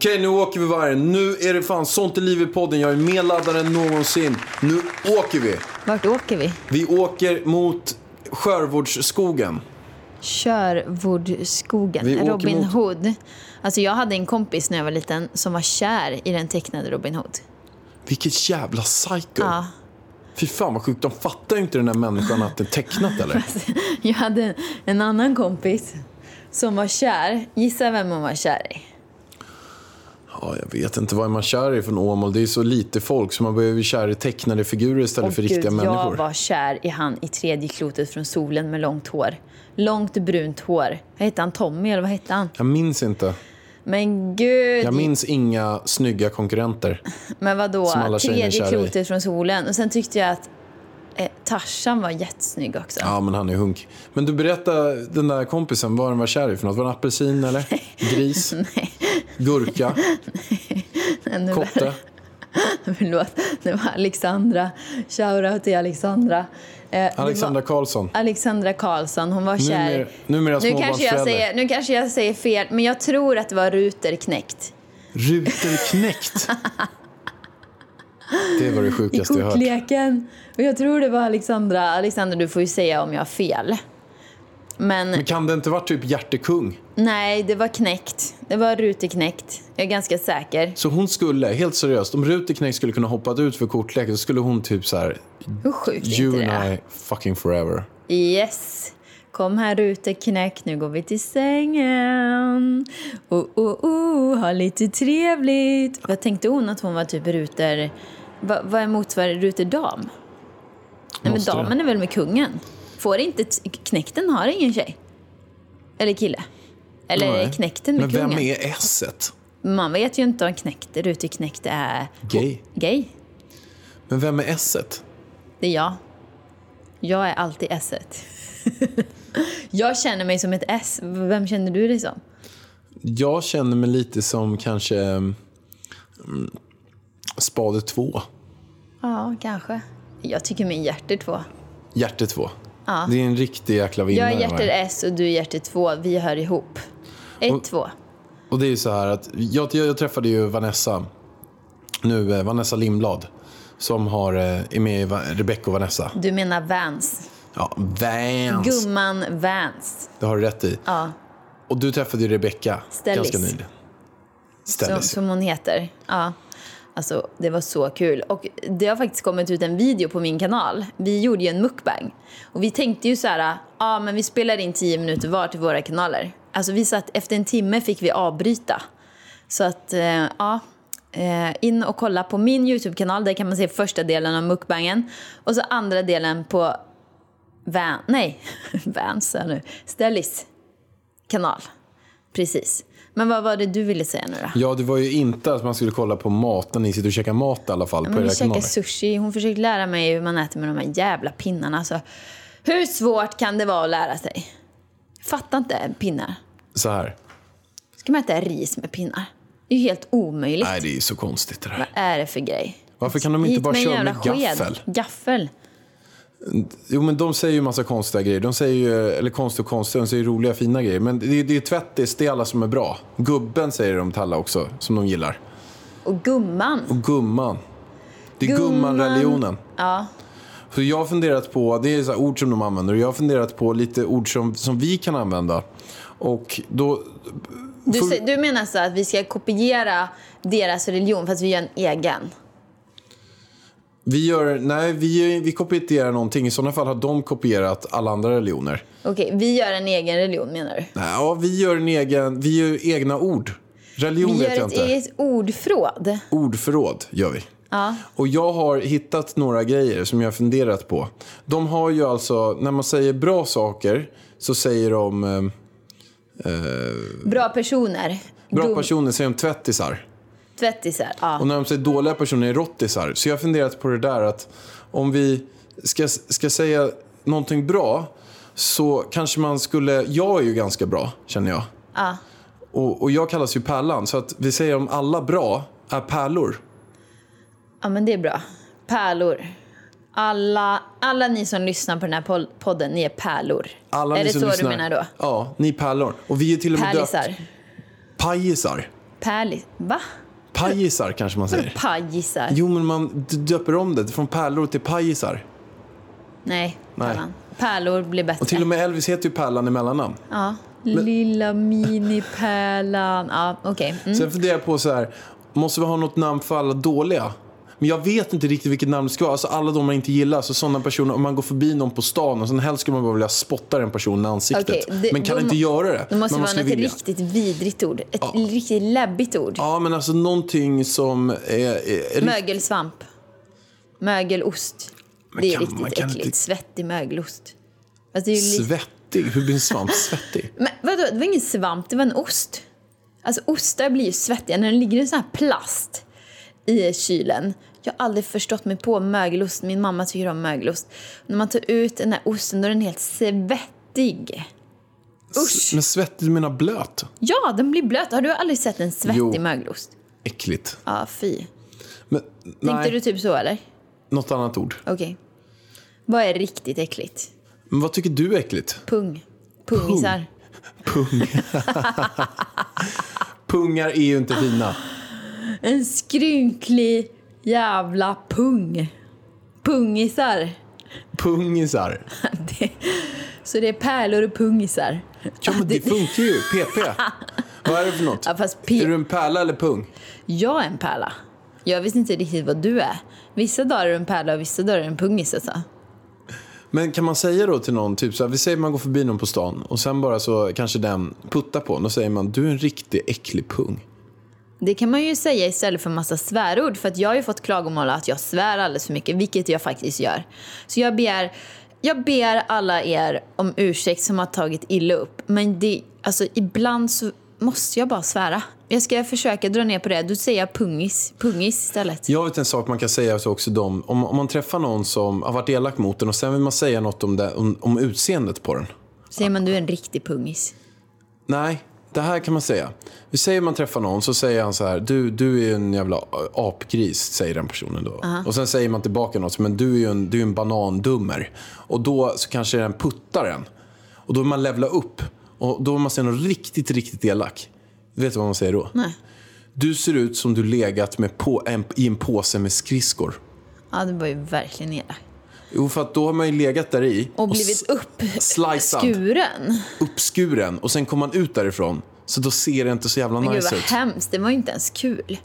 Okej, nu åker vi vargen. Nu är det fan sånt i liv i podden. Jag är mer laddad än någonsin. Nu åker vi. Vart åker vi? Vi åker mot. Sherwoodskogen. Vi åker Robin mot- Hood. Alltså jag hade en kompis när jag var liten som var kär i den tecknade Robin Hood. Vilket jävla psycho. Ja. Fy fan vad sjukt. De fattar ju inte den här människan att det är tecknat eller? Jag hade en annan kompis som var kär. Gissa vem hon var kär i? Ja, jag vet inte. Vad är man kär i från Åmål? Det är så lite folk så man behöver ju kär i tecknade figurer istället Åh, för riktiga Gud, människor. Jag var kär i han i tredje klotet från solen med långt hår. Långt brunt hår. Vad hette han? Tommy eller vad hette han? Jag minns inte. Men gud. Jag minns inga snygga konkurrenter. Men vadå? Tredje klotet från solen. Och sen tyckte jag att eh, Tarzan var jättesnygg också. Ja, men han är hunk. Men du berättade den där kompisen, vad den var kär i för något? Var det apelsin eller? Gris? Gurka? Nu- Kotte? Förlåt, det var Alexandra. Shoutout till Alexandra. Eh, Alexandra Karlsson? Alexandra Karlsson, hon var kär. numera nu, kanske jag säger, nu kanske jag säger fel, men jag tror att det var Ruter knäckt. Ruterknäckt? Det var det I sjukaste jag hört. kortleken. Och jag tror det var Alexandra. Alexandra, du får ju säga om jag har fel. Men Men kan det inte varit typ hjärtekung? nej, det var knäckt. Det var Ruter knäckt. Jag är ganska säker. Så hon skulle, helt seriöst, om Ruterknäckt skulle kunna hoppat ut för kortleken så skulle hon typ så här, Hur sjukt you and? I fucking forever. Yes. Kom här Ruter knäck, nu går vi till sängen. Oh, oh, oh, ha lite trevligt. Vad tänkte hon att hon var typ Ruter... Va, vad är motsvarande Ruter dam? Nej men damen är väl med kungen? Får inte... Knäkten har ingen tjej. Eller kille. Eller är Nej. knäkten med Men vem kungen? är S-et? Man vet ju inte om knäkte, Ruter knäckt är... Gay. Gay. Men vem är S-et? Det är jag. Jag är alltid s Jag känner mig som ett S. Vem känner du dig som? Jag känner mig lite som kanske mm, Spade 2. Ja, kanske. Jag tycker min hjärter två. Hjärte 2. Det är en riktig jäkla vinnare. Jag är hjärter? S och du är hjärter två. Vi hör ihop. Ett, Och- två. Och det är ju så här att jag, jag, träffade ju Vanessa, nu eh, Vanessa Lindblad, som har, eh, är med i Va- Rebecca och Vanessa. Du menar Vans. Ja, Vans. Gumman Vans. Det har du rätt i. Ja, Och du träffade ju Rebecca Stellis. ganska nyligen. som, Stellis. som hon heter. Ja. Alltså, det var så kul. Och det har faktiskt kommit ut en video på min kanal. Vi gjorde ju en mukbang. Och vi tänkte ju så här, ja men vi spelar in tio minuter var till våra kanaler. Alltså vi satt, efter en timme fick vi avbryta. Så att, eh, ja. Eh, in och kolla på min YouTube-kanal. Där kan man se första delen av mukbangen. Och så andra delen på Van, nej, Vans nu. Stellis kanal. Precis. Men vad var det du ville säga nu då? Ja, det var ju inte att man skulle kolla på mat när ni sitter och käkar mat i alla fall. Men vi käkar sushi. Hon försökte lära mig hur man äter med de här jävla pinnarna. Alltså, hur svårt kan det vara att lära sig? Fattar inte pinnar. Så här. Ska man äta ris med pinnar? Det är ju helt omöjligt. Nej, det är ju så konstigt det där. Vad är det för grej? Varför kan de inte Hit bara med köra med sked. gaffel? Gaffel. Jo, men de säger ju massa konstiga grejer. De säger ju, eller konstiga och konstiga, de säger roliga fina grejer. Men det, det är tvättis, det är alla som är bra. Gubben säger de till alla också, som de gillar. Och gumman. Och gumman. Det är Gumman. gumman-religionen. Ja. Så jag har funderat på, det är så ord som de använder, och jag har funderat på lite ord som, som vi kan använda. Och då... Du, För- du menar så att vi ska kopiera deras religion fast vi gör en egen? Vi gör, nej, vi, vi kopierar någonting. I sådana fall har de kopierat alla andra religioner. Okej, vi gör en egen religion menar du? Nej, Ja, vi gör en egen, vi gör egna ord. Religion Vi vet gör jag ett inte. eget ordförråd. Ordförråd gör vi. Ja. Och jag har hittat några grejer som jag har funderat på. De har ju alltså, när man säger bra saker så säger de, eh, Bra personer. bra personer säger de tvättisar. Tvättisar. Ja. Och när de säger dåliga personer är rottisar. Så jag har funderat på det där att om vi ska, ska säga någonting bra så kanske man skulle, jag är ju ganska bra känner jag. Ja. Och, och jag kallas ju Pärlan så att vi säger om alla bra är pärlor. ja, men det är bra. Pärlor. Alla, alla ni som lyssnar på den här pod- podden, ni är pärlor. Alla är ni det som så lyssnar, du menar då? Ja, ni är pärlor. Och vi är till och med döpt Pärlisar. pajisar. Pärlis... Va? Pajisar kanske man säger. Pajisar? Jo, men man döper om det från pärlor till pajisar. Nej, Nej. Pärlan. Pärlor blir bättre. Och till och med Elvis heter ju Pärlan i mellannamn. Ja. Lilla minipärlan. Ja, okej. Mm. Sen funderar jag på så här, måste vi ha något namn för alla dåliga? Men jag vet inte riktigt vilket namn det ska vara. Alltså alla de man inte gillar. Så sådana personer, om man går förbi någon på stan och sen helst skulle man bara vilja spotta den personen i ansiktet. Okej, det- men kan då inte göra det. Då måste man det vara skulle något vilja. riktigt vidrigt ord. Ett riktigt läbbigt ord. Ja, men alltså någonting som är... är, är Mögelsvamp. Mögelost. Men det är kan- riktigt man äckligt. inte- Svettig mögelost. Alltså, det Svettig? Hur blir en svamp svettig? Men vadå, det var ingen svamp, det var en ost. Alltså ostar blir ju svettiga när den ligger i en sån här plast i kylen. Jag har aldrig förstått mig på mögelost. Min mamma tycker om mögelost. När man tar ut den här osten då är den helt svettig. Usch! Men svettig, du menar blöt? Ja, den blir blöt. Har du aldrig sett en svettig Jo. mögelost? Äckligt. Ja, fy. Men, Tänkte nej, du typ så eller? något annat ord. Okej. Vad är riktigt äckligt? Men vad tycker du är äckligt? Pung. Pungisar. Pung. Pungar är ju inte fina. En skrynklig jävla pung. Pungisar. Pungisar. Det, så det är pärlor och pungisar. Ja, men det funkar ju. PP. Vad är det för något? Ja, Är du en pärla eller pung? Jag är en pärla. Jag vet inte riktigt vad du är. Vissa dagar är du en pärla och vissa dagar är du en pungis. Alltså. Men kan man säga då till någon, typ så här, vi säger man går förbi någon på stan och sen bara så kanske den puttar på en och säger man du är en riktig äcklig pung. Det kan man ju säga istället för massa svärord. För att jag har ju fått klagomål att jag svär alldeles för mycket, vilket jag faktiskt gör. Så jag ber, jag ber alla er om ursäkt som har tagit illa upp. Men det, alltså, ibland så måste jag bara svära. Jag ska försöka dra ner på det. Då säger pungis, pungis istället. Jag vet en sak man kan säga så också dem, om, om man träffar någon som har varit elak mot den och sen vill man säga något om, det, om, om utseendet på den. Säger man du är en riktig pungis. Nej, det här kan man säga. Vi säger man träffar någon så säger han så här, du, du är en jävla apgris, säger den personen då. Och sen säger man tillbaka något, men du är ju en, du är en banandummer. Och då så kanske den puttar en. Och då vill man levla upp. Och då vill man säga något riktigt, riktigt elak. Vet du vad man säger då? Nej. Du ser ut som du legat med på, en, i en påse med skridskor. Ja, det var ju verkligen elakt. Jo, för att då har man ju legat där i Och blivit slicead. uppskuren. uppskuren och sen kommer man ut därifrån. Så då ser det inte så jävla Men gud nice vad ut. hemskt, det var ju inte ens kul.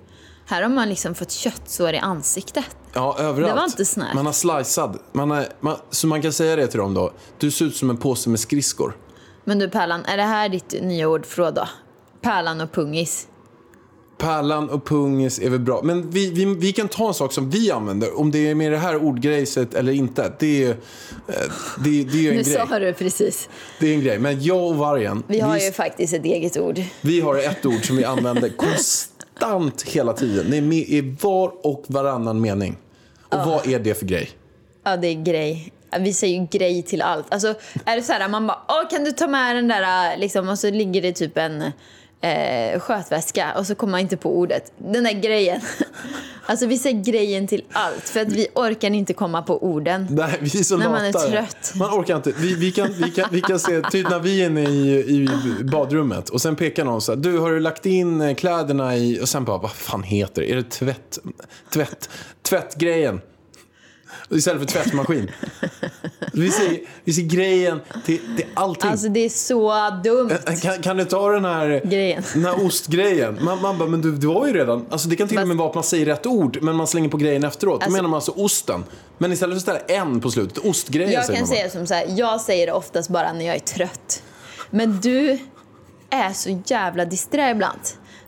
Här har man liksom fått köttsår i ansiktet. Ja, överallt. Det var inte snällt. Man har slicead. Man har, man, så man kan säga det till dem då. Du ser ut som en påse med skridskor. Men du Pärlan, är det här ditt nya ordförråd då? Pärlan och pungis. Pärlan och pungis är väl bra. Men vi, vi, vi kan ta en sak som vi använder. Om det är med det här ordgrejset eller inte. Det är, eh, det, det är ju en Nu grej. sa du precis. Det är en grej. Men jag och vargen. Vi har vi, ju faktiskt ett eget ord. vi har ett ord som vi använder konstant hela tiden. Det är med i var och varannan mening. Och vad är det för grej? Ja, det är grej. Vi säger ju grej till allt. Alltså, är det så här, man bara, Åh, kan du ta med den där, liksom, och så ligger det typ en eh, skötväska och så kommer man inte på ordet. Den där grejen. Alltså vi säger grejen till allt för att vi orkar inte komma på orden. Nej, vi är så När man är trött. Man orkar inte. Vi, vi, kan, vi, kan, vi kan se, typ när vi är inne i, i badrummet och sen pekar någon så här, du har du lagt in eh, kläderna i, och sen bara, vad fan heter det? Är det tvätt, tvätt, tvättgrejen? Istället för tvättmaskin. vi, ser, vi ser grejen till, till allting. Alltså det är så dumt. kan, kan du ta den här, Grejen. den här ostgrejen? Man, man bara, men du, du har ju redan... Alltså det kan till och med vara att man säger rätt ord, men man slänger på grejen efteråt. Då Alltså- menar man alltså osten. Men istället för att ställa en på slutet, ostgrejen Jag säger kan man bara. säga som så här, jag säger det oftast bara när jag är trött. Men du är så jävla disträ ibland.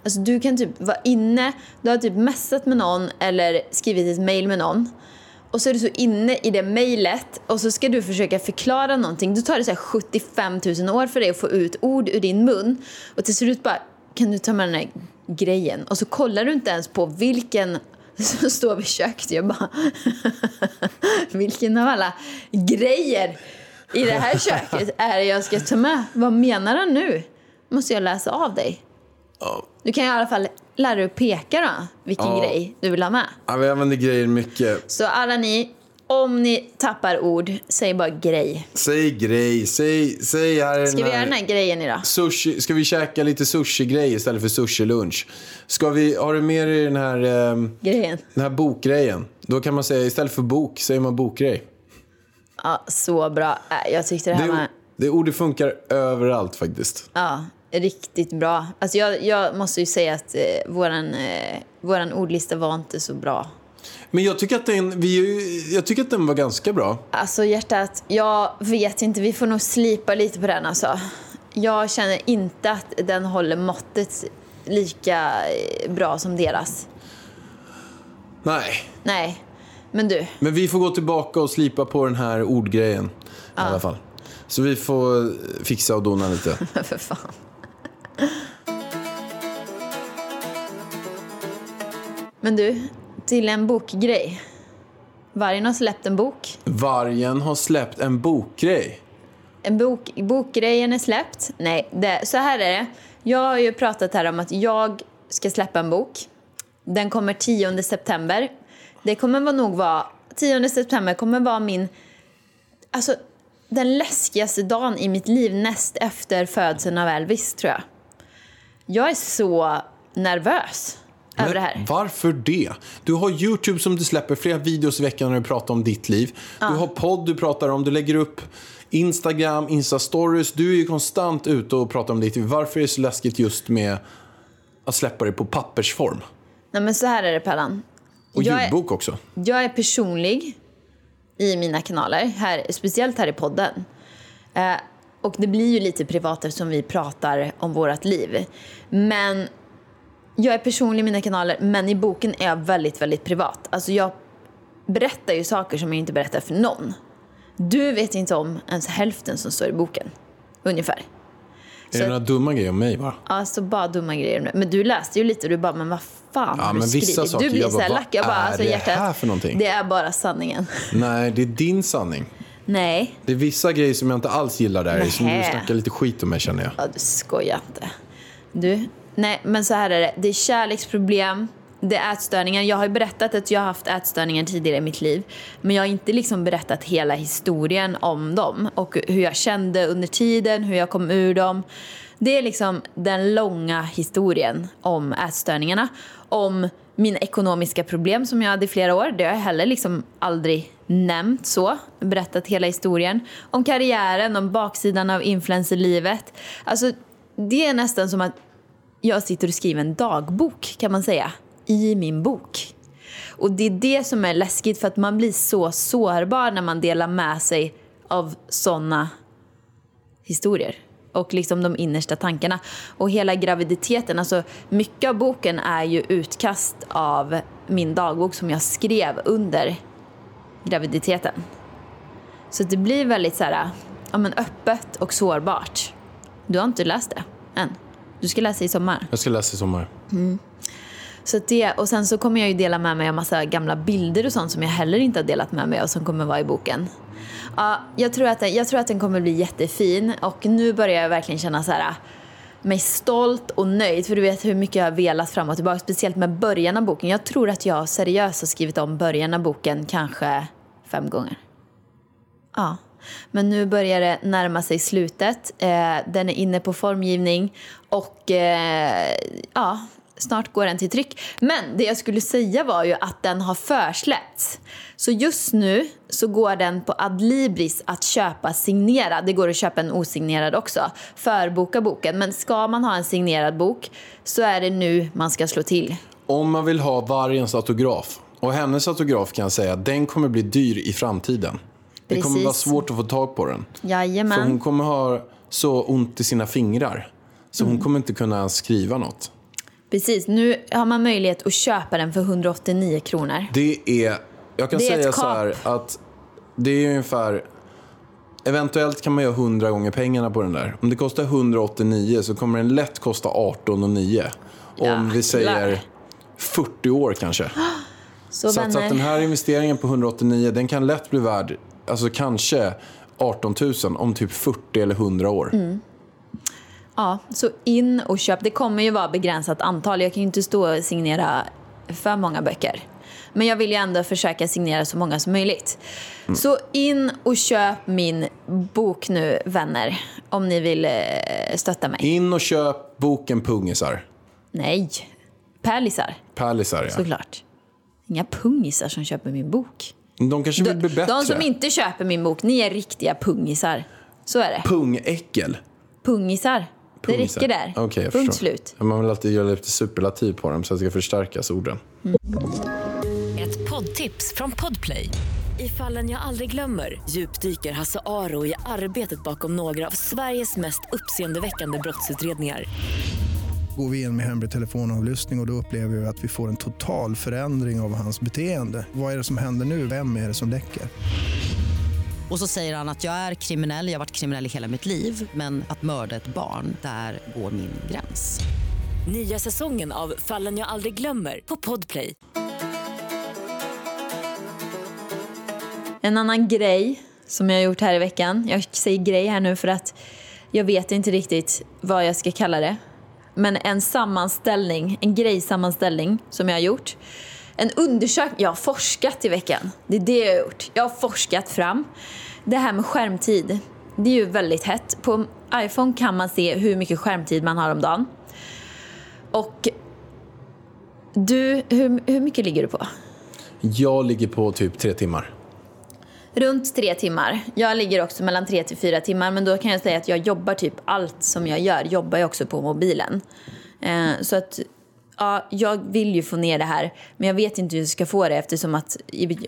Alltså du kan typ vara inne, du har typ messat med någon eller skrivit ett mail med någon. Och så är du så inne i det mejlet och så ska du försöka förklara någonting. Då tar det så här 75 000 år för dig att få ut ord ur din mun. Och till slut bara, kan du ta med den här grejen? Och så kollar du inte ens på vilken som står vid köket. Jag bara, vilken av alla grejer i det här köket är det jag ska ta med? Vad menar han nu? Måste jag läsa av dig? Du kan i alla fall lära dig att peka då, vilken Ja. grej du vill ha med. Ja, vi använder grejer mycket. Så alla ni, om ni tappar ord, säg bara grej. Säg grej, säg, säg här Ska vi göra den här grejen idag? Sushi, ska vi käka lite sushi-grej istället för sushi-lunch? Ska vi, har du med dig den här, ehm, Grejen. den här bokgrejen? Då kan man säga, istället för bok, säger man bokgrej. Ja, så bra. Äh, Jag tyckte det här Det, var det ordet funkar överallt faktiskt. ja, riktigt bra. Alltså jag, jag måste ju säga att eh, våran, eh, våran ordlista var inte så bra. Men jag tycker att den, vi, jag tycker att den var ganska bra. Alltså hjärtat, jag vet inte. Vi får nog slipa lite på den alltså. Jag känner inte att den håller måttet lika eh, bra som deras. Nej, Nej, men du. men vi får gå tillbaka och slipa på den här ordgrejen i alla fall. Så vi får fixa och dona lite. För fan. Men du, till en bokgrej. Vargen har släppt en bok. Vargen har släppt en bokgrej. En bok, bokgrejen är släppt. Nej, det, så här är det. Jag har ju pratat här om att jag ska släppa en bok. Den kommer 10 september. Det kommer vara nog vara... 10 september kommer vara min... Alltså, den läskigaste dagen i mitt liv näst efter födseln av Elvis, tror jag. Jag är så nervös över det här. Varför det? Du har YouTube som du släpper flera videos i veckan när du pratar om ditt liv. Du har podd du pratar om, du lägger upp Instagram, Insta-stories. Du är ju konstant ute och pratar om ditt liv. Varför är det så läskigt just med att släppa det på pappersform? Nej, men så här är det, Pallan. Och Jag är- ljudbok också. Jag är personlig i mina kanaler, här, speciellt här i podden. Eh, och det blir ju lite privat eftersom vi pratar om vårt liv. Men jag är personlig i mina kanaler, men i boken är jag väldigt, väldigt privat. Alltså jag berättar ju saker som jag inte berättar för någon. Du vet inte om ens hälften som står i boken, ungefär. Är det några dumma grejer om mig bara? Alltså bara dumma grejer. Men du läste ju lite och du bara, men vad fan Ja, har du men vissa skrivit? saker, du blir jag bara, så här lack. Jag bara, är alltså det hjärtat, här för någonting? det är bara sanningen. Nej, det är din sanning. Nej, Det är vissa grejer som jag inte alls gillar där i, som du snackar lite skit om mig känner jag. Ja, du skojar inte. Du, nej men så här är det. Det är kärleksproblem, det är ätstörningar. Jag har ju berättat att jag har haft ätstörningar tidigare i mitt liv. Men jag har inte liksom berättat hela historien om dem. Och hur jag kände under tiden, hur jag kom ur dem. Det är liksom den långa historien om ätstörningarna. Om mina ekonomiska problem som jag hade i flera år. Det har jag heller liksom aldrig nämnt så. Berättat hela historien. Om karriären, om baksidan av influencerlivet. Alltså, det är nästan som att jag sitter och skriver en dagbok kan man säga. I min bok. Och det är det som är läskigt för att man blir så sårbar när man delar med sig av såna historier. Och liksom de innersta tankarna. Och hela graviditeten, alltså mycket av boken är ju utkast av min dagbok som jag skrev under graviditeten. Så det blir väldigt så här, ja, men öppet och sårbart. Du har inte läst det än. Du ska läsa i sommar. Jag ska läsa i sommar. Så det, och sen så kommer jag ju dela med mig av massa gamla bilder och sånt som jag heller inte har delat med mig av som kommer vara i boken. Ja, jag tror att den, jag tror att den kommer bli jättefin och nu börjar jag verkligen känna så här ah, mig stolt och nöjd för du vet hur mycket jag har velat fram och tillbaka, speciellt med början av boken. Jag tror att jag seriöst har skrivit om början av boken kanske fem gånger. Ja, men nu börjar det närma sig slutet. Eh, den är inne på formgivning och eh, ja, snart går den till tryck. Men det jag skulle säga var ju att den har försläppts. Så just nu så går den på Adlibris att köpa signerad. Det går att köpa en osignerad också. Förboka boken. Men ska man ha en signerad bok så är det nu man ska slå till. Om man vill ha vargens autograf, och hennes autograf kan jag säga, den kommer bli dyr i framtiden. Det kommer Precis. vara svårt att få tag på den. För Jajamän. hon kommer ha så ont i sina fingrar. Så Mm. hon kommer inte kunna skriva något. Precis, nu har man möjlighet att köpa den för 189 kronor. Det är, jag kan Det säga så här att det är ungefär, eventuellt kan man göra 100 gånger pengarna på den där. Om det kostar 189 så kommer den lätt kosta 18 och 9. Om vi säger Jäklar. 40 år kanske. Så, Så att, så att den här investeringen på 189 den kan lätt bli värd, alltså kanske 18 000 om typ 40 eller 100 år. Mm. Ja, så in och köp. Det kommer ju vara begränsat antal. Jag kan ju inte stå och signera för många böcker. Men jag vill ju ändå försöka signera så många som möjligt. Mm. Så in och köp min bok nu, vänner. Om ni vill eh, stötta mig. In och köp boken Pungisar. Nej, pärlisar Pärlisar ja. såklart. Inga pungisar som köper min bok. De kanske vill bli bättre. de som inte köper min bok, ni är riktiga pungisar. Så är det. Pungäckel. Pungisar. Det räcker där. Okej, jag Punkt förstår. slut. Man vill alltid göra lite superlativ på dem så att det ska förstärkas orden. Ett poddtips från Podplay. I fallen jag aldrig glömmer djupdyker Hasse Aro i arbetet bakom några av Sveriges mest uppseendeväckande brottsutredningar. Går vi in med hemlig telefonavlyssning och, och då upplever vi att vi får en total förändring av hans beteende. Vad är det som händer nu? Vem är det som läcker? Och så säger han att jag är kriminell, jag har varit kriminell i hela mitt liv men att mörda ett barn, där går min gräns. Nya säsongen av Fallen jag aldrig glömmer på Podplay. En annan grej som jag har gjort här i veckan. Jag säger grej här nu för att jag vet inte riktigt vad jag ska kalla det. Men en sammanställning, en grejsammanställning som jag har gjort. En undersökning, jag har forskat i veckan. Det är det jag har gjort. Jag har forskat fram. Det här med skärmtid, det är ju väldigt hett. På iPhone kan man se hur mycket skärmtid man har om dagen. Och du, hur, hur mycket ligger du på? Jag ligger på typ tre timmar. Runt tre timmar. Jag ligger också mellan tre till fyra timmar. Men då kan jag säga att jag jobbar typ allt som jag gör. Jobbar jag också på mobilen. Eh, så att ja, jag vill ju få ner det här. Men jag vet inte hur jag ska få det eftersom att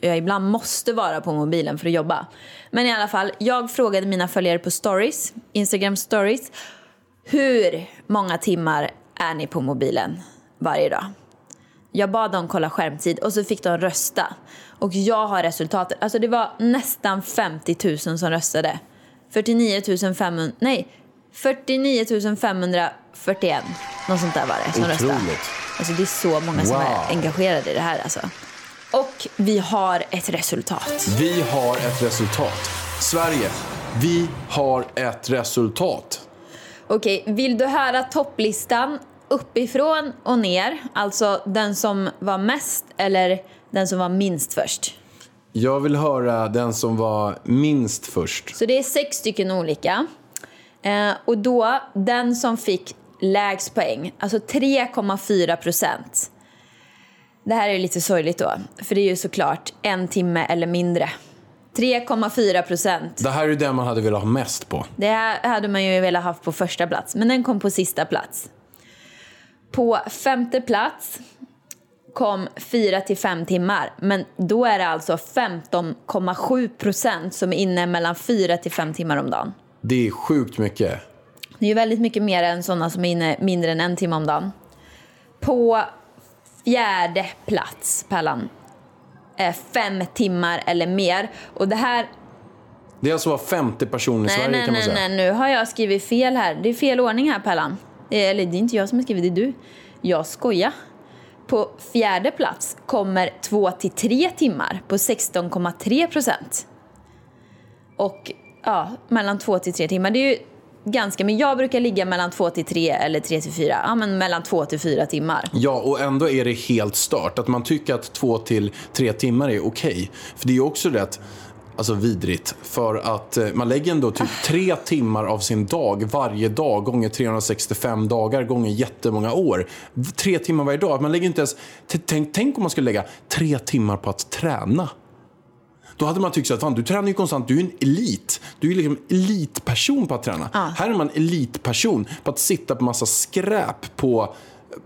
jag ibland måste vara på mobilen för att jobba. Men i alla fall, jag frågade mina följare på stories, Instagram stories. Hur många timmar är ni på mobilen varje dag? Jag bad dem kolla skärmtid och så fick de rösta. Och jag har resultatet. Alltså det var nästan 50 000 som röstade. 49 500, nej, 49 500... 541. Något sånt där var det som röstade. Otroligt. Alltså det är så många som Wow. är engagerade i det här alltså. Och vi har ett resultat. Vi har ett resultat. Sverige, vi har ett resultat. Okej, vill du höra topplistan uppifrån och ner? Alltså den som var mest eller den som var minst först? Jag vill höra den som var minst först. Så det är sex stycken olika. Eh, och då, den som fick lägst poäng, alltså 3,4 procent. Det här är lite sorgligt då, för det är ju såklart en timme eller mindre. 3,4 procent. Det här är ju den man hade velat ha mest på. Det här hade man ju velat ha på första plats, men den kom på sista plats. På femte plats kom 4 till 5 timmar, men då är det alltså 15,7 procent som är inne mellan 4 till 5 timmar om dagen. Det är sjukt mycket. Det är ju väldigt mycket mer än sådana som är inne mindre än en timme om dagen. På fjärde plats, Pärlan, är fem timmar eller mer. Och det här Det är alltså var femte person i Nej, Sverige nej, kan man nej, säga. nej, nu har jag skrivit fel här. Det är fel ordning här, Pärlan. Är- Eller det är inte jag som har skrivit, det är du. Jag skojar. På fjärde plats kommer 2 till 3 timmar på 16,3 procent. Och ja, mellan 2 till 3 timmar. Det är ju ganska, men jag brukar ligga mellan 2 till 3 eller 3 till 4. Ja, men mellan 2 till 4 timmar. Ja, och ändå är det helt stört. Att man tycker att två till tre timmar är okej. För det är ju också rätt Alltså vidrigt. För att eh, man lägger ändå typ tre timmar av sin dag varje dag gånger 365 dagar gånger jättemånga år. Tre timmar varje dag. Man lägger inte ens... Tänk, tänk om man skulle lägga tre timmar på att träna. Då hade man tyckt att fan, du tränar ju konstant, du är en elit. Du är liksom elitperson på att träna. Här är man elitperson på att sitta på massa skräp på,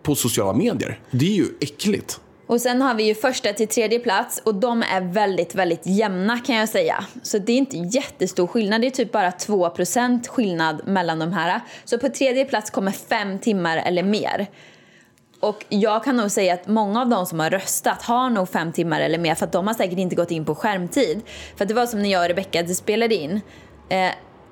på sociala medier. Det är ju äckligt. Och sen har vi ju första till tredje plats och de är väldigt, väldigt jämna kan jag säga. Så det är inte jättestor skillnad, det är typ bara 2% skillnad mellan de här. Så på tredje plats kommer fem timmar eller mer. Och jag kan nog säga att många av de som har röstat har nog fem timmar eller mer för att de har säkert inte gått in på skärmtid. För att det var som när jag och Rebecca spelade in. Eh,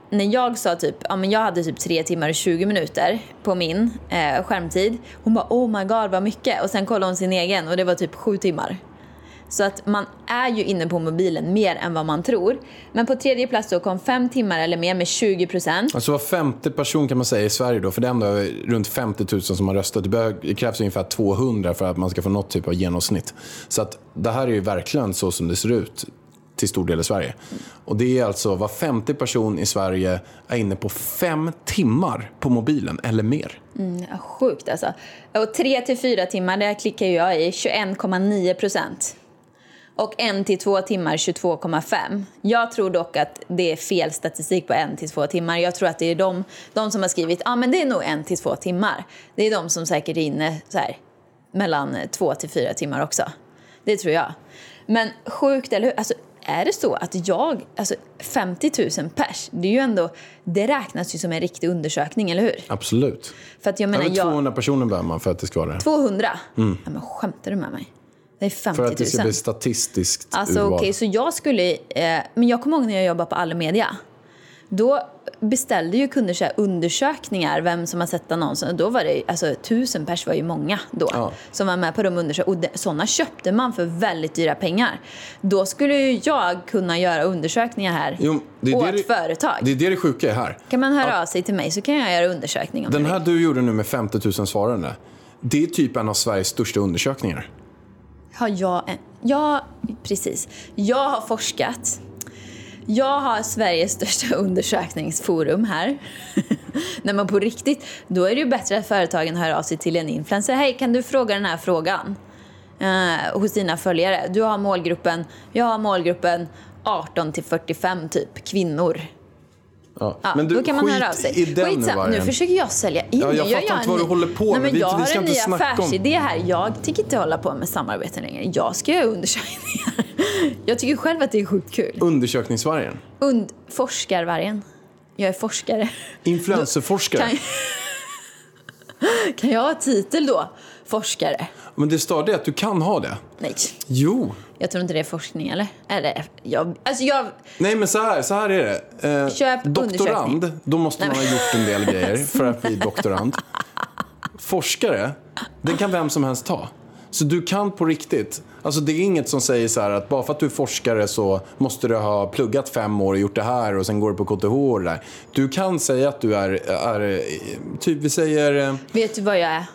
när jag sa typ, ja men jag hade typ 3 timmar och 20 minuter på min eh, skärmtid. Hon bara oh my god vad mycket. Och sen kollade hon sin egen och det var typ 7 timmar. Så att man är ju inne på mobilen mer än vad man tror. Men på tredje plats då kom 5 timmar eller mer med 20 procent. Alltså var femte person kan man säga i Sverige då, för det är ändå runt 50 000 som har röstat. Det, det krävs ungefär 200 för att man ska få något typ av genomsnitt. Så att det här är ju verkligen så som det ser ut till stor del i Sverige. Och det är alltså var femte person i Sverige är inne på fem timmar på mobilen eller mer. Ja, sjukt alltså. Och 3 till 4 timmar, där klickar jag i 21,9 procent. Och 1 till 2 timmar 22,5. Jag tror dock att det är fel statistik på 1 till 2 timmar. Jag tror att det är de, de som har skrivit ah, men det är nog 1 till 2 timmar. Det är de som säkert är inne så här, mellan 2 till 4 timmar också. Det tror jag. Men sjukt, eller hur? Alltså, är det så att jag, alltså 50 000 pers, det är ju ändå, det räknas ju som en riktig undersökning, eller hur? Absolut. För att jag menar, Över jag... 200 personer behöver man för att det ska vara det. 200? Ja, men skämtar du med mig? Det är 50 För 000. att det ska bli statistiskt Alltså urval. okej, så jag skulle... Eh, men jag kommer ihåg när jag jobbade på Allemedia. Då beställde ju kunder så undersökningar, vem som har sett annonsen. Då var det, alltså tusen pers var ju många då. Ja. Som var med på de undersökningarna. Och sådana köpte man för väldigt dyra pengar. Då skulle ju jag kunna göra undersökningar här Jo, det är åt det företag. Det är det det sjuka är här. Kan man höra av sig till mig så kan jag göra undersökning om Den här du gjorde nu med 50 000 svarande. Det är typ en av Sveriges största undersökningar. Har jag en... Ja, precis. Jag har forskat. Jag har Sveriges största undersökningsforum här. När man på riktigt, då är det ju bättre att företagen hör av sig till en influencer. Hej, kan du fråga den här frågan? Eh, hos dina följare. Du har målgruppen, jag har målgruppen 18 till 45 typ, kvinnor. Ja. Ja, Men du, då kan man höra av sig. i den Skitsamma, nu försöker jag sälja in. Ja, jag fattar inte vad du håller på Nej, med. Men Vi- jag vi har ska en ny affärsidé här. Jag tänker inte hålla på med samarbeten längre. Jag ska göra undersökningar. Jag tycker själv att det är sjukt kul. Undersökningsvargen. Und forskarvargen. Jag är forskare. Influencerforskare. Kan, kan jag ha titel då? Forskare? Men det det att du kan ha det. Nej, Jo. Jag tror inte det är forskning eller? Eller, jag, alltså jag... Nej men så här, så här är det. Eh, Köp doktorand, då måste man ha gjort en del grejer för att bli doktorand. Forskare, den kan vem som helst ta. Så du kan på riktigt. Alltså det är inget som säger så här att bara för att du är forskare så måste du ha pluggat fem år och gjort det här och sen går du på KTH och det där. Du kan säga att du är, är typ vi säger eh, Vet du vad jag är?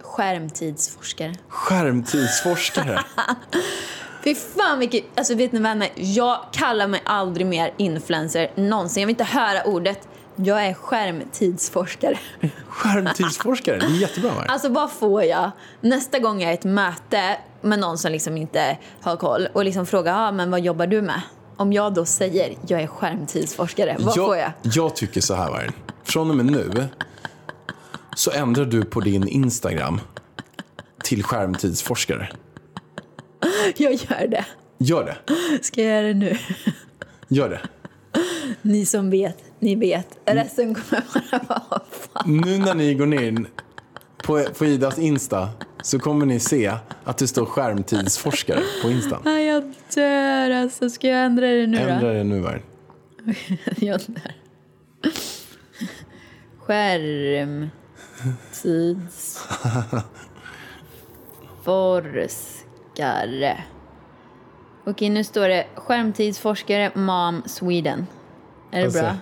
Skärmtidsforskare. skärmtidsforskare. Fy fan vilket... Alltså vet ni vänner, jag kallar mig aldrig mer influencer någonsin. Jag vill inte höra ordet. Jag är skärmtidsforskare. Skärmtidsforskare, det är jättebra. Va? Alltså vad får jag nästa gång jag är i ett möte med någon som liksom inte har koll och liksom frågar ah, men vad jobbar du med? Om jag då säger jag är skärmtidsforskare, vad får jag? Jag tycker så här, Vargen. Från och med nu så ändrar du på din Instagram till skärmtidsforskare. Jag gör det. Gör det. Ska jag göra det nu? Gör det. Ni som vet, ni vet. Resten kommer bara vara fan. Nu när ni går in på, på Idas Insta så kommer ni se att det står skärmtidsforskare på Insta. Nej, Jag dör alltså. Ska jag ändra det nu då? Ändra det nu, Vargen. Jag dör. Skärmtids... Forskare. Okej, nu står det skärmtidsforskare Mom Sweden. Är det Alltså. bra?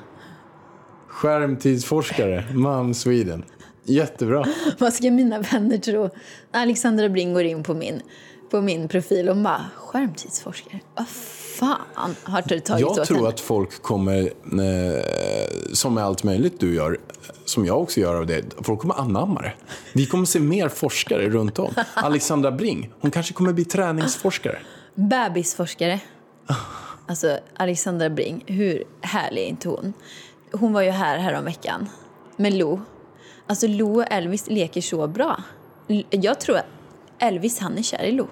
Skärmtidsforskare, Mom Sweden. Jättebra. Vad ska mina vänner tro? Alexandra Bring går in på min på min profil och bara skärmtidsforskare. Vad fan har du tagit Jag åt tror henne? att folk kommer, eh, som med allt möjligt du gör, som jag också gör av det, folk kommer anamma det. Vi kommer se mer forskare runt om. Alexandra Bring, hon kanske kommer bli träningsforskare. Bebisforskare. Alltså Alexandra Bring, hur härlig är inte hon? Hon var ju här häromveckan med Lo. Alltså Lo och Elvis leker så bra. Jag tror att Elvis han är kär i Lo.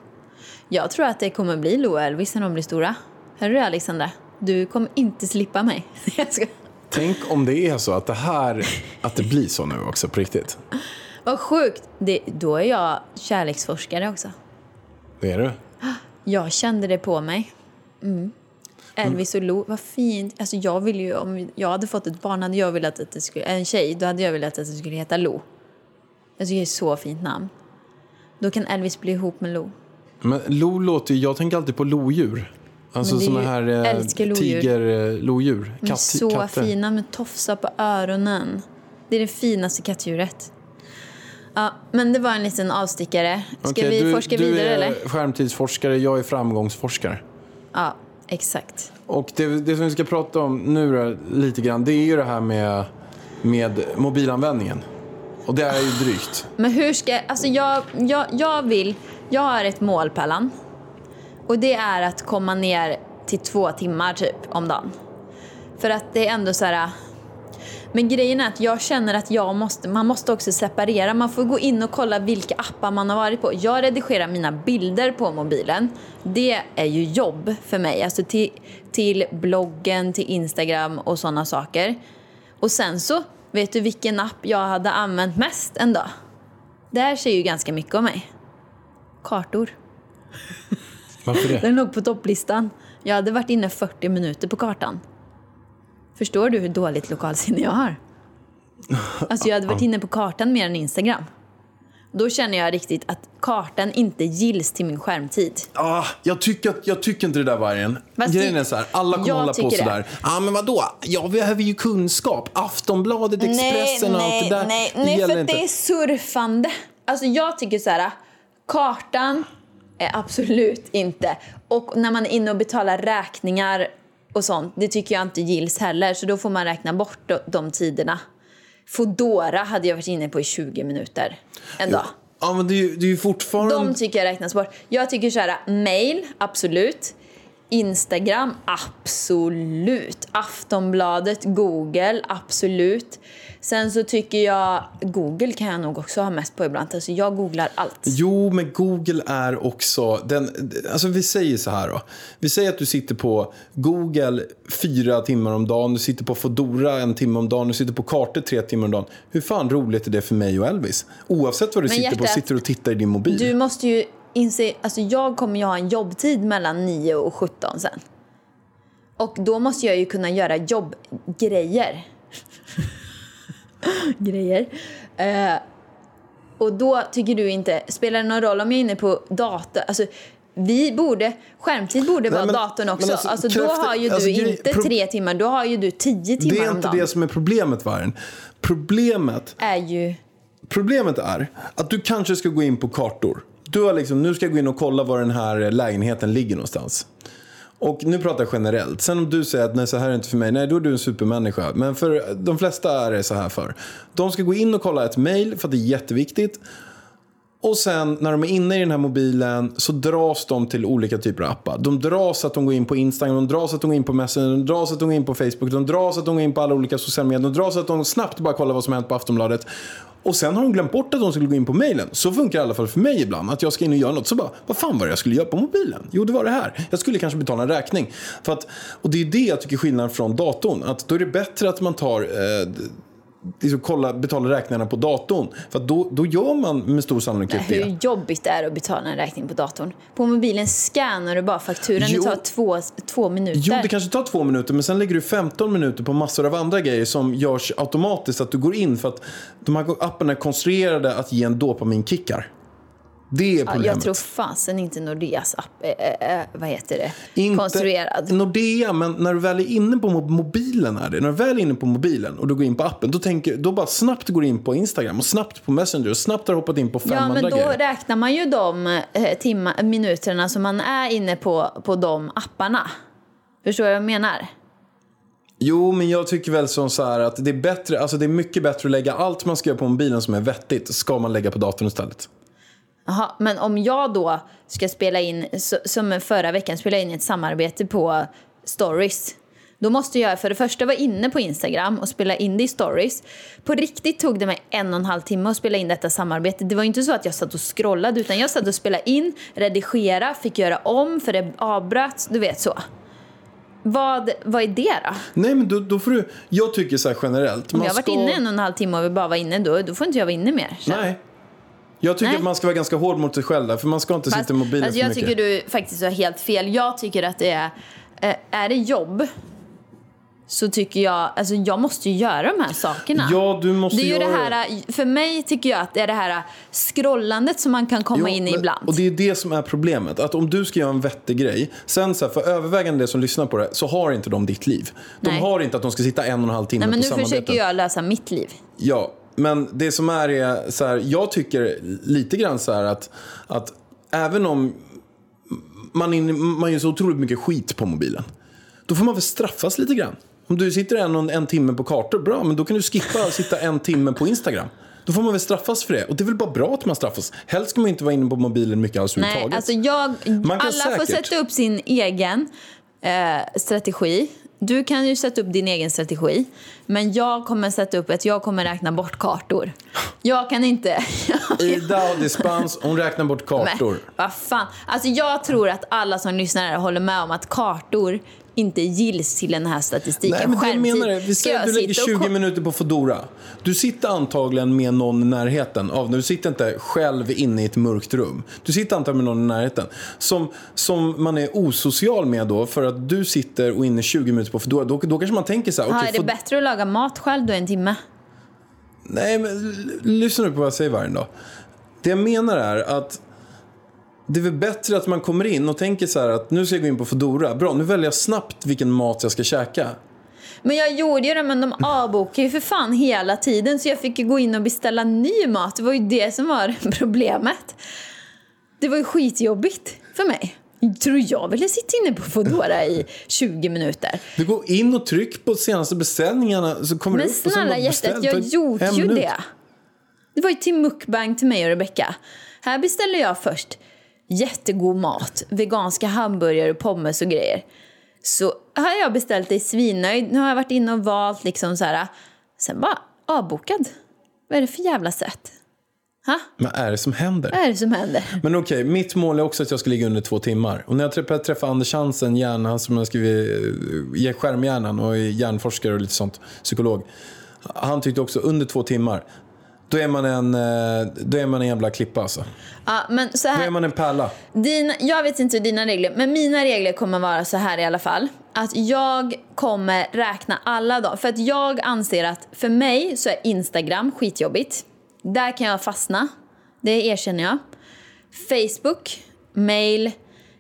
Jag tror att det kommer bli Lo och Elvis när de blir stora. Hör du det, Alexandra? Du kommer inte slippa mig. Tänk om det är så att det här, att det blir så nu också på riktigt. Vad sjukt! Det, då är jag kärleksforskare också. Det är du. Jag kände det på mig. Mm. Elvis och Lo, vad fint. Alltså jag vill ju, om jag hade fått ett barn hade jag velat att det skulle, en tjej, då hade jag velat att det skulle heta Lo. Tycker det är ett så fint namn. Då kan Elvis bli ihop med Lo. Men lo låter ju, jag tänker alltid på lodjur. Alltså är såna här eh, älskar lodjur. tigerlodjur. De är så fina med tofsar på öronen. Det är det finaste kattdjuret. Ja, men det var en liten avstickare. Ska Okej, vi du, forska du vidare är eller? skärmtidsforskare, jag är framgångsforskare. Ja, exakt. Och det, det som vi ska prata om nu då, lite grann, det är ju det här med, med mobilanvändningen. Och det är ju drygt. Men hur ska... Alltså jag, jag, jag vill... Jag har ett mål, Pellan. Och det är att komma ner till två timmar typ om dagen. För att det är ändå så här... Äh, men grejen är att jag känner att jag måste, man måste också separera. Man får gå in och kolla vilka appar man har varit på. Jag redigerar mina bilder på mobilen. Det är ju jobb för mig. Alltså till, till bloggen, till Instagram och sådana saker. Och sen så, vet du vilken app jag hade använt mest en dag? Det här säger ju ganska mycket om mig. Kartor. Varför det? Den låg på topplistan. Jag hade varit inne 40 minuter på kartan. Förstår du hur dåligt lokalsinne jag har? Alltså jag hade varit inne på kartan mer än Instagram. Då känner jag riktigt att kartan inte gills till min skärmtid. Ah, jag, tycker, jag tycker inte det där vargen. Fast Grejen det- är så här, alla kommer hålla på det. sådär. Ja ah, men vadå? Jag behöver ju kunskap. Aftonbladet, Expressen och allt det där. nej, det nej gäller för det är surfande. Alltså jag tycker så här, kartan är absolut inte. Och när man är inne och betalar räkningar och sånt, det tycker jag inte gills heller. Så då får man räkna bort de, de tiderna. Fodora hade jag varit inne på i 20 minuter en dag. Ja men det är ju, det är ju fortfarande... De tycker jag räknas bort. Jag tycker så här, mail, absolut. Instagram, absolut. Aftonbladet, Google, absolut. Sen så tycker jag, Google kan jag nog också ha mest på ibland. Alltså jag googlar allt. Jo, men Google är också... Den, alltså vi säger så här då. Vi säger att du sitter på Google fyra timmar om dagen, du sitter på Fodora en timme om dagen, du sitter på kartor tre timmar om dagen. Hur fan roligt är det för mig och Elvis? Oavsett vad du Men sitter på, hjärtat, sitter du och tittar i din mobil. Du måste ju inse, alltså jag kommer ju ha en jobbtid mellan 9 och 17 sen. Och då måste jag ju kunna göra jobbgrejer. Grejer. Eh, och då tycker du inte, spelar det någon roll om jag är inne på dator? Alltså, vi borde, skärmtid borde vara men- datorn också. alltså, alltså, då krafter- har ju alltså, du inte tre timmar, då har ju du tio det timmar är om inte dagen. det som är problemet, Vargen. Problemet är ju... Problemet är att du kanske ska gå in på kartor. Du har liksom, nu ska jag gå in och kolla var den här lägenheten ligger någonstans. Och nu pratar jag generellt. Sen om du säger att nej, så här är inte för mig, nej då är du en supermänniska. Men för de flesta är det så här för. De ska gå in och kolla ett mail för att det är jätteviktigt. Och sen när de är inne i den här mobilen så dras de till olika typer av appar. De dras att de går in på Instagram, de dras att de går in på Messenger, de dras att de går in på Facebook, de dras att de går in på alla olika sociala medier, de dras att de snabbt bara kollar vad som hänt på Aftonbladet. Och sen har de glömt bort att de skulle gå in på mejlen. Så funkar det i alla fall för mig ibland. Att jag ska in och göra något. Så bara, vad fan var det jag skulle göra på mobilen? Jo, det var det här. Jag skulle kanske betala en räkning. För att, och det är det jag tycker är skillnaden från datorn. Att då är det bättre att man tar eh, liksom kolla, betala räkningarna på datorn. För då, då gör man med stor sannolikhet det. Hur jobbigt det är att betala en räkning på datorn. På mobilen scannar du bara fakturan. Jo. Det tar två, två minuter. Jo, det kanske tar två minuter, men sen lägger du 15 minuter på massor av andra grejer som görs automatiskt. Att du går in för att de här apparna är konstruerade att ge en dopaminkickar. Det är Ja, problemet. jag tror fasen inte Nordeas app är, vad heter det, Inte konstruerad. Nordea, men när du väl är inne på mo- mobilen, är det, när du väl är inne på mobilen och du går in på appen, då, tänker, då bara snabbt går du in på Instagram och snabbt på Messenger och snabbt har du hoppat in på fem Ja, andra men då grejer. räknar man ju de eh, timma, minuterna som man är inne på, på de apparna. Förstår du vad jag menar? Jo, men jag tycker väl som så här att det är bättre, alltså det är mycket bättre att lägga allt man ska göra på mobilen som är vettigt, ska man lägga på datorn istället. Jaha, men om jag då ska spela in, så- som förra veckan, spela in ett samarbete på stories. Då måste jag för det första vara inne på Instagram och spela in det i stories. På riktigt tog det mig en och en halv timme att spela in detta samarbete. Det var inte så att jag satt och scrollade utan jag satt och spelade in, redigera, fick göra om för det avbröts, du vet så. Vad, vad är det då? Nej, men då, då får du, jag tycker så här generellt. Om jag har varit ska- inne en och en halv timme och vill bara vara inne då, då får inte jag vara inne mer. jag. Nej. Jag tycker Nej. att man ska vara ganska hård mot sig själv där, för man ska inte Fast, sitta i mobilen alltså, för jag mycket. tycker du faktiskt har helt fel. Jag tycker att det är... eh, Är det jobb så tycker jag... Alltså jag måste ju göra de här sakerna. Ja, du måste det är ju göra det här, för mig tycker jag att det är det här scrollandet som man kan komma Jo, in i ibland. Och det är det som är problemet. Att om du ska göra en vettig grej, sen så här, för övervägande det som lyssnar på det, så har inte de ditt liv. De Nej. har inte att de ska sitta en och en halv timme Nej, men på nu samarbeten. försöker jag lösa mitt liv. Ja, men det som är är så här, jag tycker lite grann så här att, att även om man, in, man gör så otroligt mycket skit på mobilen, då får man väl straffas lite grann. Om du sitter en, en timme på kartor, bra, men då kan du skippa att sitta en timme på Instagram. Då får man väl straffas för det. Och det är väl bara bra att man straffas. Helst ska man inte vara inne på mobilen mycket alls Nej, överhuvudtaget. alltså jag, alla får säkert. sätta upp sin egen eh, strategi. Du kan ju sätta upp din egen strategi. Men jag kommer sätta upp att jag kommer räkna bort kartor. Jag kan inte... Ida har dispens, hon räknar bort kartor. Men vad fan. Alltså jag tror att alla som lyssnar här håller med om att kartor inte gills till den här statistiken. Nej, men Skärmtid. menar det. Vi säger att du lägger sitta och 20 ko- minuter på Foodora. Du sitter antagligen med någon i närheten av Du sitter inte själv inne i ett mörkt rum. Du sitter antagligen med någon i närheten. Som, som man är osocial med då för att du sitter och är inne 20 minuter på Foodora. Då, då kanske man tänker så här. Okej, är det bättre att laga mat själv då en timme? Nej, men lyssna nu på vad jag säger varje dag. Det jag menar är att det är väl bättre att man kommer in och tänker så här att nu ska jag gå in på Foodora. Bra, nu väljer jag snabbt vilken mat jag ska käka. Men jag gjorde ju det, men de avbokar ju för fan hela tiden så jag fick ju gå in och beställa ny mat. Det var ju det som var problemet. Det var ju skitjobbigt för mig. Tror jag ville sitta inne på Foodora i 20 minuter. Du går in och tryck på senaste beställningarna så kommer Men det upp och snälla hjärtat, jag gjorde ju minut. det. Det var ju till mukbang till mig och Rebecca. Här beställde jag först jättegod mat, veganska hamburgare och pommes och grejer. Så har jag beställt det svinnöjd. Nu har jag varit inne och valt liksom så här. Sen bara avbokad. Vad är det för jävla sätt? Ha? Vad är det som händer? Vad är det som händer? Men okej, mitt mål är också att jag ska ligga under två timmar. Och när jag träffar Anders Hansen, hjärna, han som har skrivit skärmhjärnan och är hjärnforskare och lite sånt, psykolog. Han tyckte också under två timmar. Då är man en, eh, då är man en jävla klippa alltså. Ja, men så Då här. är man en pärla. Dina, jag vet inte dina regler, men mina regler kommer vara så här i alla fall. Att jag kommer räkna alla dagar. För att jag anser att för mig så är Instagram skitjobbigt. Där kan jag fastna. Det erkänner jag. Facebook, mail.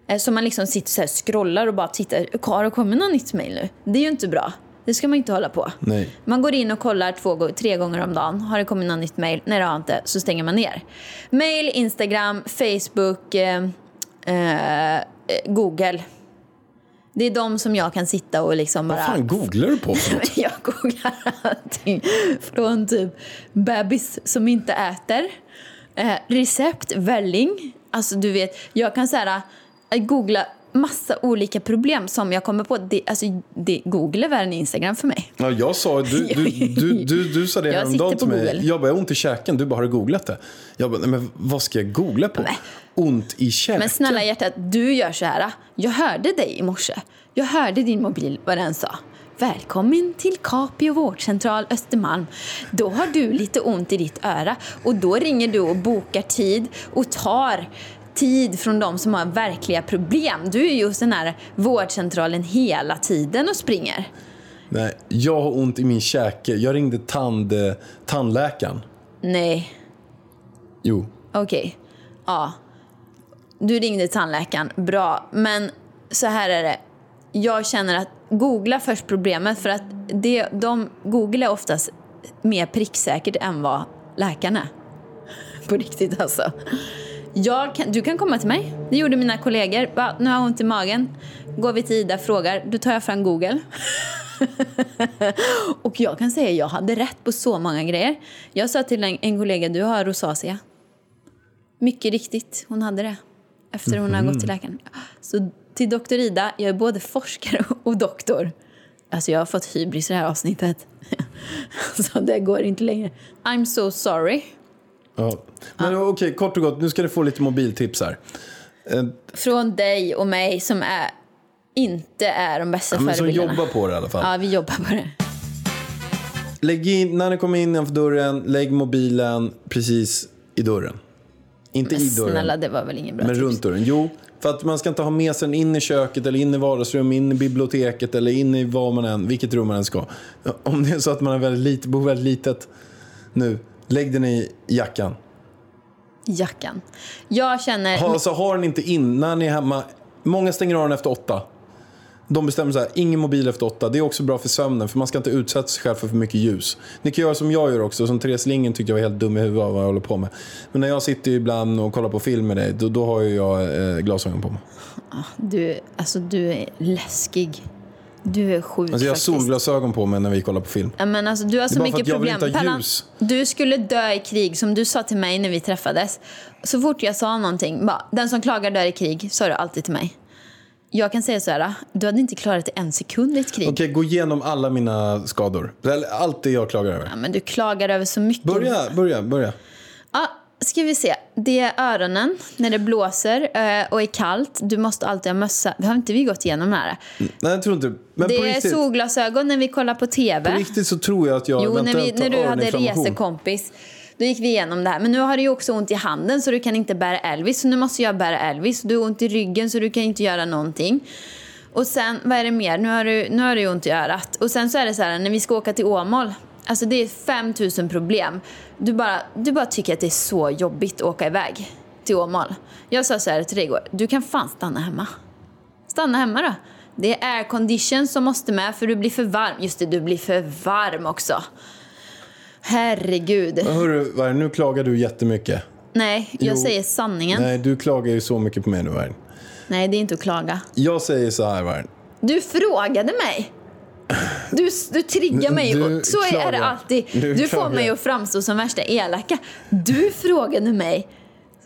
eh, Så man liksom sitter så här scrollar och bara tittar. Har det kommit något nytt mail nu? Det är ju inte bra. Det ska man inte hålla på. Nej. Man går in och kollar två, tre gånger om dagen. Har det kommit något nytt mail? Nej, det har inte. Så stänger man ner. Mail, Instagram, Facebook, eh, eh, Google. Det är de som jag kan sitta och liksom bara... Vad fan googlar du på för något? Jag googlar allting. Från typ bebis som inte äter. Eh, recept, välling. Alltså du vet, jag kan så här, eh, googla massa olika problem som jag kommer på. Det, alltså, det, Google är värre än Instagram för mig. Ja, jag sa, du, du, du, du, du sa det häromdagen till mig. Google. Jag bara, jag har ont i käken. Du bara, har du googlat det? Jag bara, men vad ska jag googla på? Nej. Ont i käken? Men snälla hjärtat, du gör så här. Jag hörde dig i morse. Jag hörde din mobil, vad den sa. Välkommen till Capio vårdcentral Östermalm. Då har du lite ont i ditt öra och då ringer du och bokar tid och tar tid från de som har verkliga problem. Du är just den här vårdcentralen hela tiden och springer. Nej, jag har ont i min käke. Jag ringde tand, eh, tandläkaren. Nej, Jo. okej. Ja. Du ringde tandläkaren, bra. Men så här är det. Jag känner att googla först problemet för att det, de, Google är oftast mer pricksäkert än vad läkaren är. På riktigt alltså. Kan, du kan komma till mig. Det gjorde mina kollegor. Bara, nu har jag ont i magen. Går vi till Ida frågar. Då tar jag fram Google. och jag kan säga att jag hade rätt på så många grejer. Jag sa till en, en kollega, du har rosacea. Mycket riktigt, hon hade det. Efter hon har gått till läkaren. Så till doktor Ida, jag är både forskare och doktor. Alltså jag har fått hybris i det här avsnittet. Så det går inte längre. I'm so sorry. Ja. Men okej, kort och gott, nu ska du få lite mobiltips här. Eh, Från dig och mig som är, inte är de bästa Ja, men som förebilderna. jobbar på det i alla fall. Ja, vi jobbar på det. Lägg in, när ni kommer innanför dörren, lägg mobilen precis i dörren. Inte Men i dörren, snälla, det var väl ingen bra men tips. runt dörren. Jo, för att man ska inte ha med sig den in i köket eller in i vardagsrummet, in i biblioteket eller in i vad man än, vilket rum man än ska. Om det är så att man är väldigt bor väldigt litet nu, lägg den i jackan. Jackan. Jag känner... Ha, alltså, har den inte in när ni är hemma. Många stänger av den efter åtta. De bestämmer så här, ingen mobil efter åtta. Det är också bra för sömnen, för man ska inte utsätta sig själv för för mycket ljus. Ni kan göra som jag gör också, som Therese Lingen tyckte jag var helt dum i huvudet av vad jag håller på med. Men när jag sitter ibland och kollar på film med dig, då, då har jag eh, glasögon på mig. Du, alltså, du är läskig. Du är sjuk Alltså jag har faktiskt. solglasögon på mig när vi kollar på film. Ja, men alltså, du har så mycket problem. ljus. du skulle dö i krig, som du sa till mig när vi träffades. Så fort jag sa någonting, bara, den som klagar dör i krig, sa du alltid till mig. Jag kan säga så här, du hade inte klarat det en sekund i ett krig. Okej, gå igenom alla mina skador. Allt det jag klagar över. Ja, men du klagar över så mycket. Börja, börja, börja. Ja, ska vi se. Det är öronen när det blåser eh, och är kallt. Du måste alltid ha mössa. Har inte vi gått igenom det här? Nej, jag tror inte. Men det är riktigt, solglasögon när vi kollar på TV. på riktigt så tror jag att jag Jo, när, vi, när du hade resekompis. Då gick vi igenom det här. Men nu har du också ont i handen så du kan inte bära Elvis. Så nu måste jag bära Elvis. Du har ont i ryggen så du kan inte göra någonting. Och sen, vad är det mer? Nu har du, nu har du ju ont i örat. Och sen så är det så här, när vi ska åka till Åmål. Alltså det är 5000 problem. Du bara, du bara tycker att det är så jobbigt att åka iväg till Åmål. Jag sa så här till dig igår, du kan fan stanna hemma. Stanna hemma då. Det är aircondition som måste med för du blir för varm. Just det, du blir för varm också. Herregud. Men Hörru, nu klagar du jättemycket. Nej, jag Jo. säger sanningen. Nej. Nej, du klagar ju så mycket på mig nu, Vargen. det är inte att klaga. Jag säger så här, Vargen. Du frågade mig. Du, du triggar mig. Du och så är det alltid. Du Du, får mig att framstå som värsta elaka. Du frågade mig.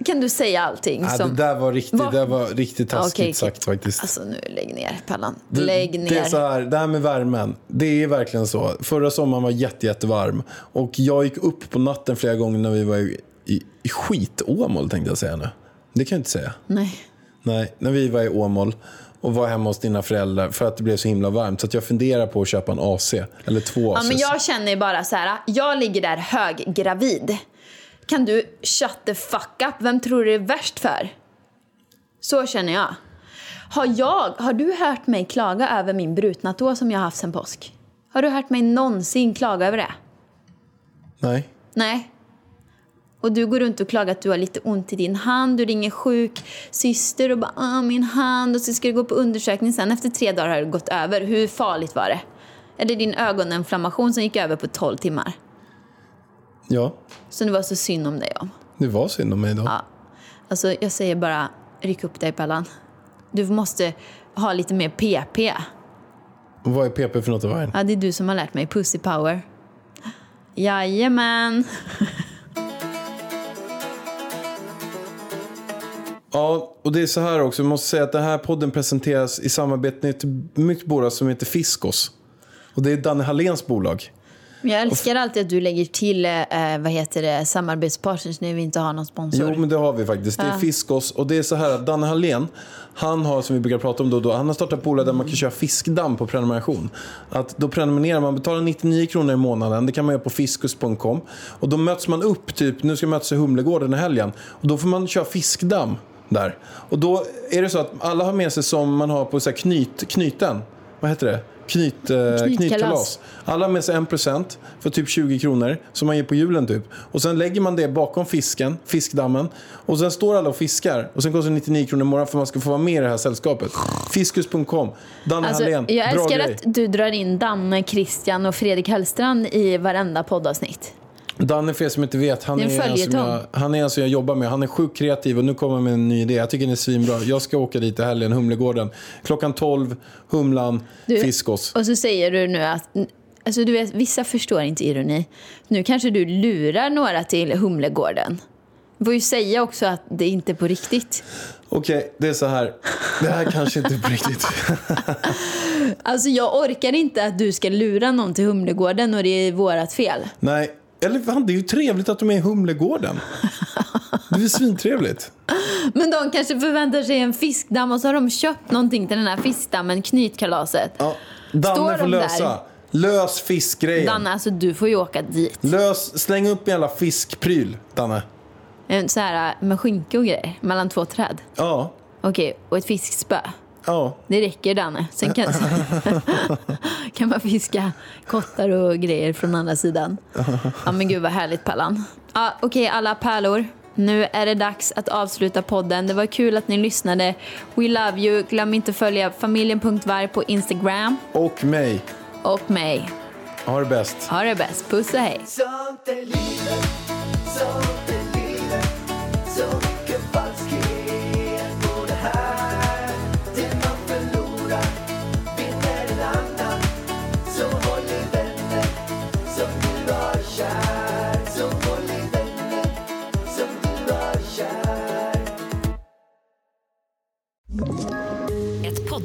Kan du säga allting Ja, som... det där var riktigt, Vad- det var riktigt taskigt Okej, okej. sagt faktiskt. Alltså nu, lägg ner Pallan. Lägg ner. Det är så här, det här med värmen. Det är verkligen så. Förra sommaren var jätte, jättevarm. Och jag gick upp på natten flera gånger när vi var i, i, i skit-Åmål tänkte jag säga nu. Det kan jag inte säga. Nej. Nej, när vi var i Åmål och var hemma hos dina föräldrar för att det blev så himla varmt. Så att jag funderar på att köpa en AC. Eller två AC. Ja, men jag känner bara så här, jag ligger där höggravid. Kan du shut the fuck up? Vem tror du det är värst för? Så känner jag. Har, jag. har du hört mig klaga över min brutna tå som jag har haft sen påsk? Har du hört mig någonsin klaga över det? Nej. Nej. Och du går runt och klagar att du har lite ont i din hand. Du ringer sjuk syster och bara ah, min hand. Och så ska du gå på undersökning sen. Efter tre dagar har det gått över. Hur farligt var det? Är det din ögoninflammation som gick över på 12 timmar? Ja, Som det var så synd om dig om. det var synd om mig då. Ja. Alltså, jag säger bara, ryck upp dig Pallan. Du måste ha lite mer PP. Vad är PP för något av vargen? Ja, det är du som har lärt mig pussy power. Jajamän. Ja, och det är så här också. Jag måste säga att den här podden presenteras i samarbete med ett mycket bolag som heter Fiskos. Och det är Danne Halléns bolag. Men jag älskar alltid att du lägger till eh, vad heter det, samarbetspartners när vi inte har någon sponsor. Jo, men det har vi faktiskt. Det är Fiskos. Och det är så här att Danne Hallén, han har, som vi brukar prata om då och då, han har startat bolag där man kan köra fiskdamm på prenumeration. Att då prenumererar man, betalar 99 kronor i månaden. Det kan man göra på fiskus.com. Och då möts man upp, typ, nu ska jag mötas i Humlegården i helgen. Och då får man köra fiskdamm där. Och då är det så att alla har med sig som man har på så knyt, knyten. Vad heter det? knyt, eh, Knytkalas. Alla har med sig en present för typ 20 kronor som man ger på julen typ. Och sen lägger man det bakom fisken, fiskdammen. Och sen står alla och fiskar. Och sen kostar det 99 kronor i månaden för man ska få vara med i det här sällskapet. Fiskus.com. Danne Alltså, Hallén. jag älskar att du drar in Danne, Christian och Fredrik Hellstrand i varenda poddavsnitt. Danne, för er som inte vet, han är är, en som jag, han är en som jag jobbar med. Han är sjukt kreativ och nu kommer han med en ny idé. Jag tycker den är svinbra. Jag ska åka dit i helgen, Humlegården. Klockan 12, Humlan, Du- Fiskos. Och så säger du nu att alltså du vet, vissa förstår inte ironi. Nu kanske du lurar några till Humlegården. Du får ju säga också att det inte är på riktigt. Okej, det är så här. Det här kanske inte är på riktigt. Alltså jag orkar inte att du ska lura någon till Humlegården och det är vårat fel. Nej, eller fan, det är ju trevligt att de är i Humlegården. Det är ju svintrevligt. Men de kanske förväntar sig en fiskdamm och så har de köpt någonting till den här fiskdammen, knytkalaset. Ja, Står Danne får de lösa. där? Lös fiskgrejen. Danne, alltså du får ju åka dit. Lös, släng upp en jävla fiskpryl, Danne. En Så här med skynke och grejer, mellan två träd. Ja, Okej, och ett fiskspö. Ja. Det räcker Danne. Sen kan, kan man fiska kottar och grejer från andra sidan. Ja men gud vad härligt Pallan. Ja, Okej alla pärlor. Nu är det dags att avsluta podden. Det var kul att ni lyssnade. We love you. Glöm inte att följa familjen.varg på Instagram. Och mig. Och mig. Ha det bäst. Ha det bäst. Puss och hej.